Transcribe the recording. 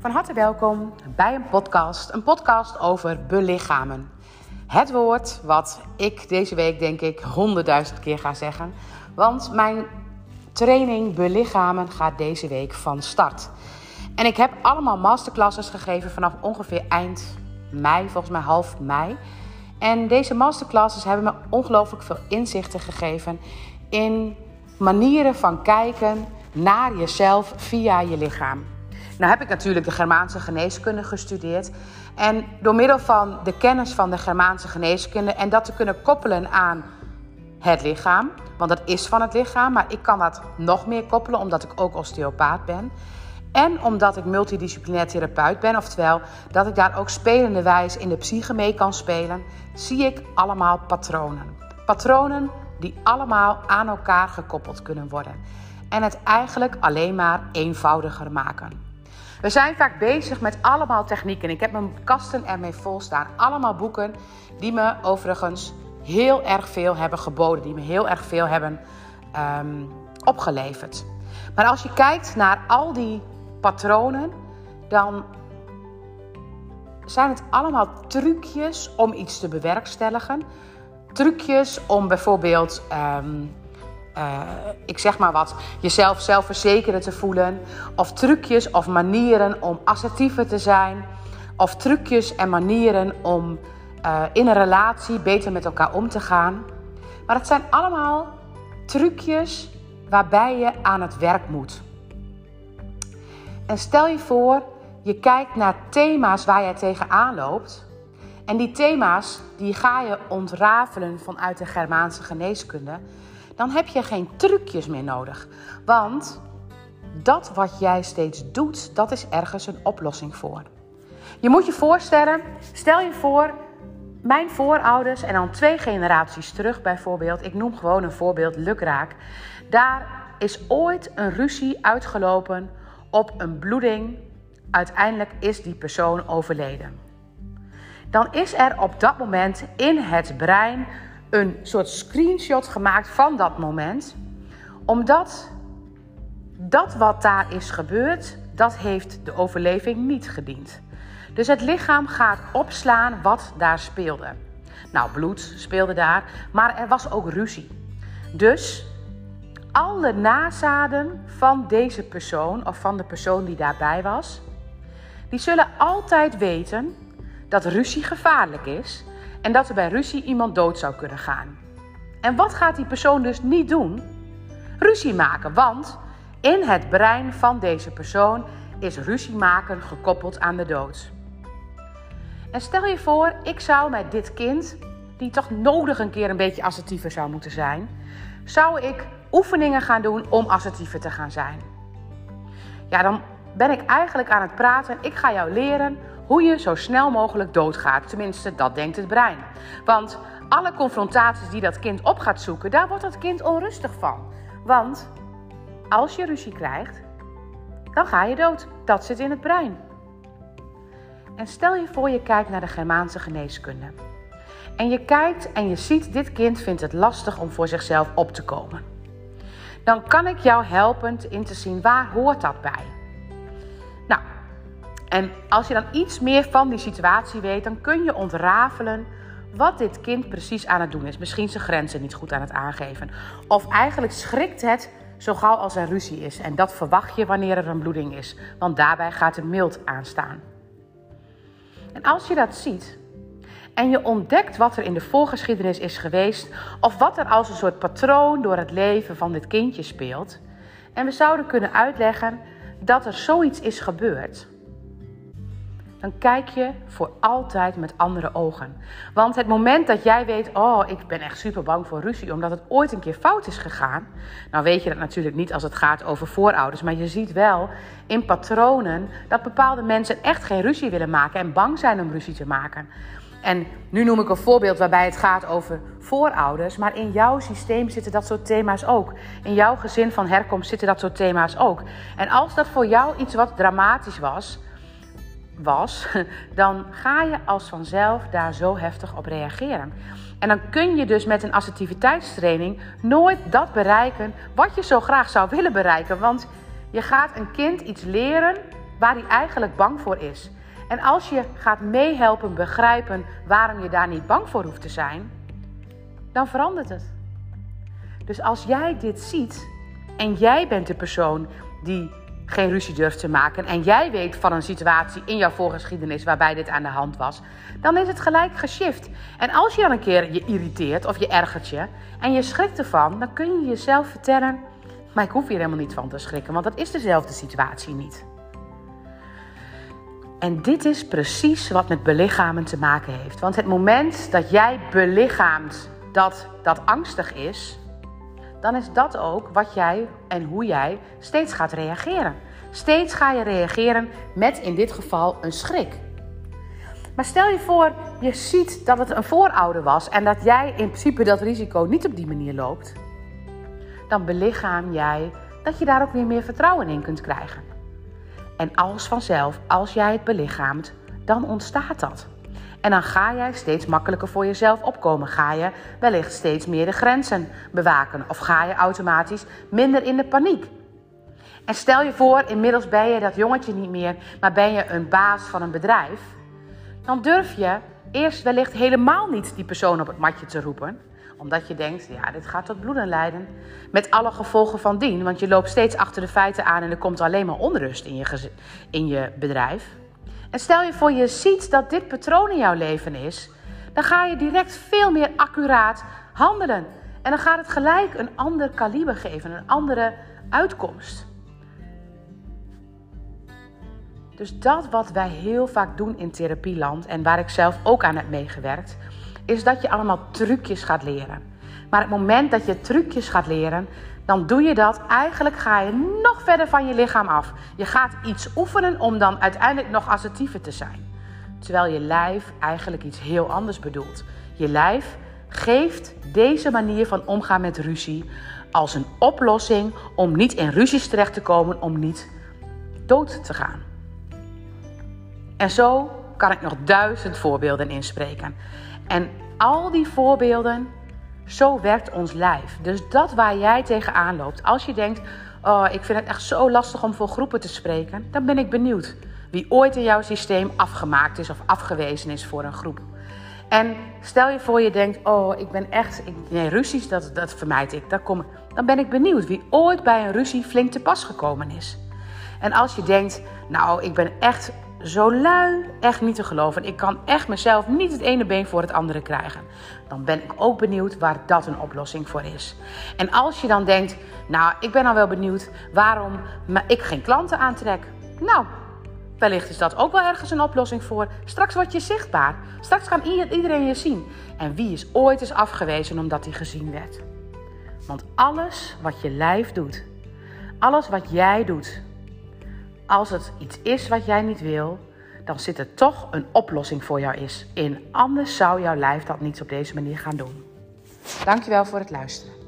Van harte welkom bij een podcast, een podcast over belichamen. Het woord wat ik deze week denk ik honderdduizend keer ga zeggen, want mijn training belichamen gaat deze week van start. En ik heb allemaal masterclasses gegeven vanaf ongeveer eind mei, volgens mij half mei. En deze masterclasses hebben me ongelooflijk veel inzichten gegeven in manieren van kijken naar jezelf via je lichaam. Nou heb ik natuurlijk de Germaanse geneeskunde gestudeerd. En door middel van de kennis van de Germaanse geneeskunde en dat te kunnen koppelen aan het lichaam, want dat is van het lichaam, maar ik kan dat nog meer koppelen omdat ik ook osteopaat ben. En omdat ik multidisciplinair therapeut ben, oftewel dat ik daar ook spelende wijs in de psyche mee kan spelen, zie ik allemaal patronen. Patronen die allemaal aan elkaar gekoppeld kunnen worden. En het eigenlijk alleen maar eenvoudiger maken. We zijn vaak bezig met allemaal technieken. Ik heb mijn kasten ermee vol staan. Allemaal boeken die me overigens heel erg veel hebben geboden. Die me heel erg veel hebben um, opgeleverd. Maar als je kijkt naar al die patronen, dan zijn het allemaal trucjes om iets te bewerkstelligen. Trucjes om bijvoorbeeld, um, uh, ik zeg maar wat, jezelf zelfverzekerder te voelen. Of trucjes of manieren om assertiever te zijn. Of trucjes en manieren om uh, in een relatie beter met elkaar om te gaan. Maar het zijn allemaal trucjes waarbij je aan het werk moet. En stel je voor, je kijkt naar thema's waar jij tegenaan loopt. En die thema's die ga je ontrafelen vanuit de Germaanse geneeskunde. Dan heb je geen trucjes meer nodig. Want dat wat jij steeds doet, dat is ergens een oplossing voor. Je moet je voorstellen, stel je voor, mijn voorouders en dan twee generaties terug bijvoorbeeld, ik noem gewoon een voorbeeld, lukraak. Daar is ooit een ruzie uitgelopen op een bloeding. Uiteindelijk is die persoon overleden. Dan is er op dat moment in het brein een soort screenshot gemaakt van dat moment. Omdat dat wat daar is gebeurd, dat heeft de overleving niet gediend. Dus het lichaam gaat opslaan wat daar speelde. Nou, bloed speelde daar, maar er was ook ruzie. Dus alle nazaden van deze persoon of van de persoon die daarbij was, die zullen altijd weten dat ruzie gevaarlijk is en dat er bij ruzie iemand dood zou kunnen gaan. En wat gaat die persoon dus niet doen? Ruzie maken, want in het brein van deze persoon is ruzie maken gekoppeld aan de dood. En stel je voor, ik zou met dit kind, die toch nodig een keer een beetje assertiever zou moeten zijn, zou ik oefeningen gaan doen om assertiever te gaan zijn. Ja, dan ben ik eigenlijk aan het praten. Ik ga jou leren hoe je zo snel mogelijk doodgaat. Tenminste, dat denkt het brein. Want alle confrontaties die dat kind op gaat zoeken, daar wordt dat kind onrustig van. Want als je ruzie krijgt, dan ga je dood. Dat zit in het brein. En stel je voor je kijkt naar de Germaanse geneeskunde. En je kijkt en je ziet, dit kind vindt het lastig om voor zichzelf op te komen. Dan kan ik jou helpen in te zien waar hoort dat bij. En als je dan iets meer van die situatie weet, dan kun je ontrafelen wat dit kind precies aan het doen is. Misschien zijn grenzen niet goed aan het aangeven. Of eigenlijk schrikt het zo gauw als er ruzie is. En dat verwacht je wanneer er een bloeding is, want daarbij gaat een mild aanstaan. En als je dat ziet en je ontdekt wat er in de voorgeschiedenis is geweest, of wat er als een soort patroon door het leven van dit kindje speelt, en we zouden kunnen uitleggen dat er zoiets is gebeurd, dan kijk je voor altijd met andere ogen. Want het moment dat jij weet, oh, ik ben echt super bang voor ruzie, omdat het ooit een keer fout is gegaan. Nou weet je dat natuurlijk niet als het gaat over voorouders, maar je ziet wel in patronen dat bepaalde mensen echt geen ruzie willen maken en bang zijn om ruzie te maken. En nu noem ik een voorbeeld waarbij het gaat over voorouders, maar in jouw systeem zitten dat soort thema's ook. In jouw gezin van herkomst zitten dat soort thema's ook. En als dat voor jou iets wat dramatisch was, was, dan ga je als vanzelf daar zo heftig op reageren. En dan kun je dus met een assertiviteitstraining nooit dat bereiken wat je zo graag zou willen bereiken. Want je gaat een kind iets leren waar hij eigenlijk bang voor is. En als je gaat meehelpen begrijpen waarom je daar niet bang voor hoeft te zijn, dan verandert het. Dus als jij dit ziet en jij bent de persoon die geen ruzie durft te maken en jij weet van een situatie in jouw voorgeschiedenis waarbij dit aan de hand was, dan is het gelijk geshift. En als je dan een keer je irriteert of je ergert je en je schrikt ervan, dan kun je jezelf vertellen: maar ik hoef hier helemaal niet van te schrikken, want dat is dezelfde situatie niet. En dit is precies wat met belichamen te maken heeft. Want het moment dat jij belichaamt dat dat angstig is, dan is dat ook wat jij en hoe jij steeds gaat reageren. Steeds ga je reageren met in dit geval een schrik. Maar stel je voor, je ziet dat het een voorouder was en dat jij in principe dat risico niet op die manier loopt. Dan belichaam jij dat je daar ook weer meer vertrouwen in kunt krijgen. En als vanzelf, als jij het belichaamt, dan ontstaat dat. En dan ga jij steeds makkelijker voor jezelf opkomen. Ga je wellicht steeds meer de grenzen bewaken. Of ga je automatisch minder in de paniek. En stel je voor, inmiddels ben je dat jongetje niet meer, maar ben je een baas van een bedrijf. Dan durf je eerst wellicht helemaal niet die persoon op het matje te roepen omdat je denkt, ja, dit gaat tot bloeden leiden. Met alle gevolgen van dien, want je loopt steeds achter de feiten aan en er komt alleen maar onrust in je, in je bedrijf. En stel je voor je ziet dat dit patroon in jouw leven is, dan ga je direct veel meer accuraat handelen. En dan gaat het gelijk een ander kaliber geven, een andere uitkomst. Dus dat wat wij heel vaak doen in therapieland en waar ik zelf ook aan heb meegewerkt, is dat je allemaal trucjes gaat leren. Maar het moment dat je trucjes gaat leren, dan doe je dat. Eigenlijk ga je nog verder van je lichaam af. Je gaat iets oefenen om dan uiteindelijk nog assertiever te zijn. Terwijl je lijf eigenlijk iets heel anders bedoelt. Je lijf geeft deze manier van omgaan met ruzie als een oplossing om niet in ruzies terecht te komen, om niet dood te gaan. En zo kan ik nog duizend voorbeelden inspreken. En al die voorbeelden zo werkt ons lijf. Dus dat waar jij tegenaan loopt. Als je denkt, oh, ik vind het echt zo lastig om voor groepen te spreken. Dan ben ik benieuwd wie ooit in jouw systeem afgemaakt is of afgewezen is voor een groep. En stel je voor je denkt, oh, ik ben echt... Ik, nee, ruzies, dat, dat vermijd ik. Daar kom, dan ben ik benieuwd wie ooit bij een ruzie flink te pas gekomen is. En als je denkt, nou, ik ben echt zo lui, echt niet te geloven. Ik kan echt mezelf niet het ene been voor het andere krijgen. Dan ben ik ook benieuwd waar dat een oplossing voor is. En als je dan denkt, nou, ik ben al wel benieuwd waarom ik geen klanten aantrek. Nou, wellicht is dat ook wel ergens een oplossing voor. Straks word je zichtbaar. Straks kan iedereen je zien. En wie is ooit eens afgewezen omdat hij gezien werd? Want alles wat je lijf doet, alles wat jij doet, als het iets is wat jij niet wil, dan zit er toch een oplossing voor jou is. In anders zou jouw lijf dat niet op deze manier gaan doen. Dankjewel voor het luisteren.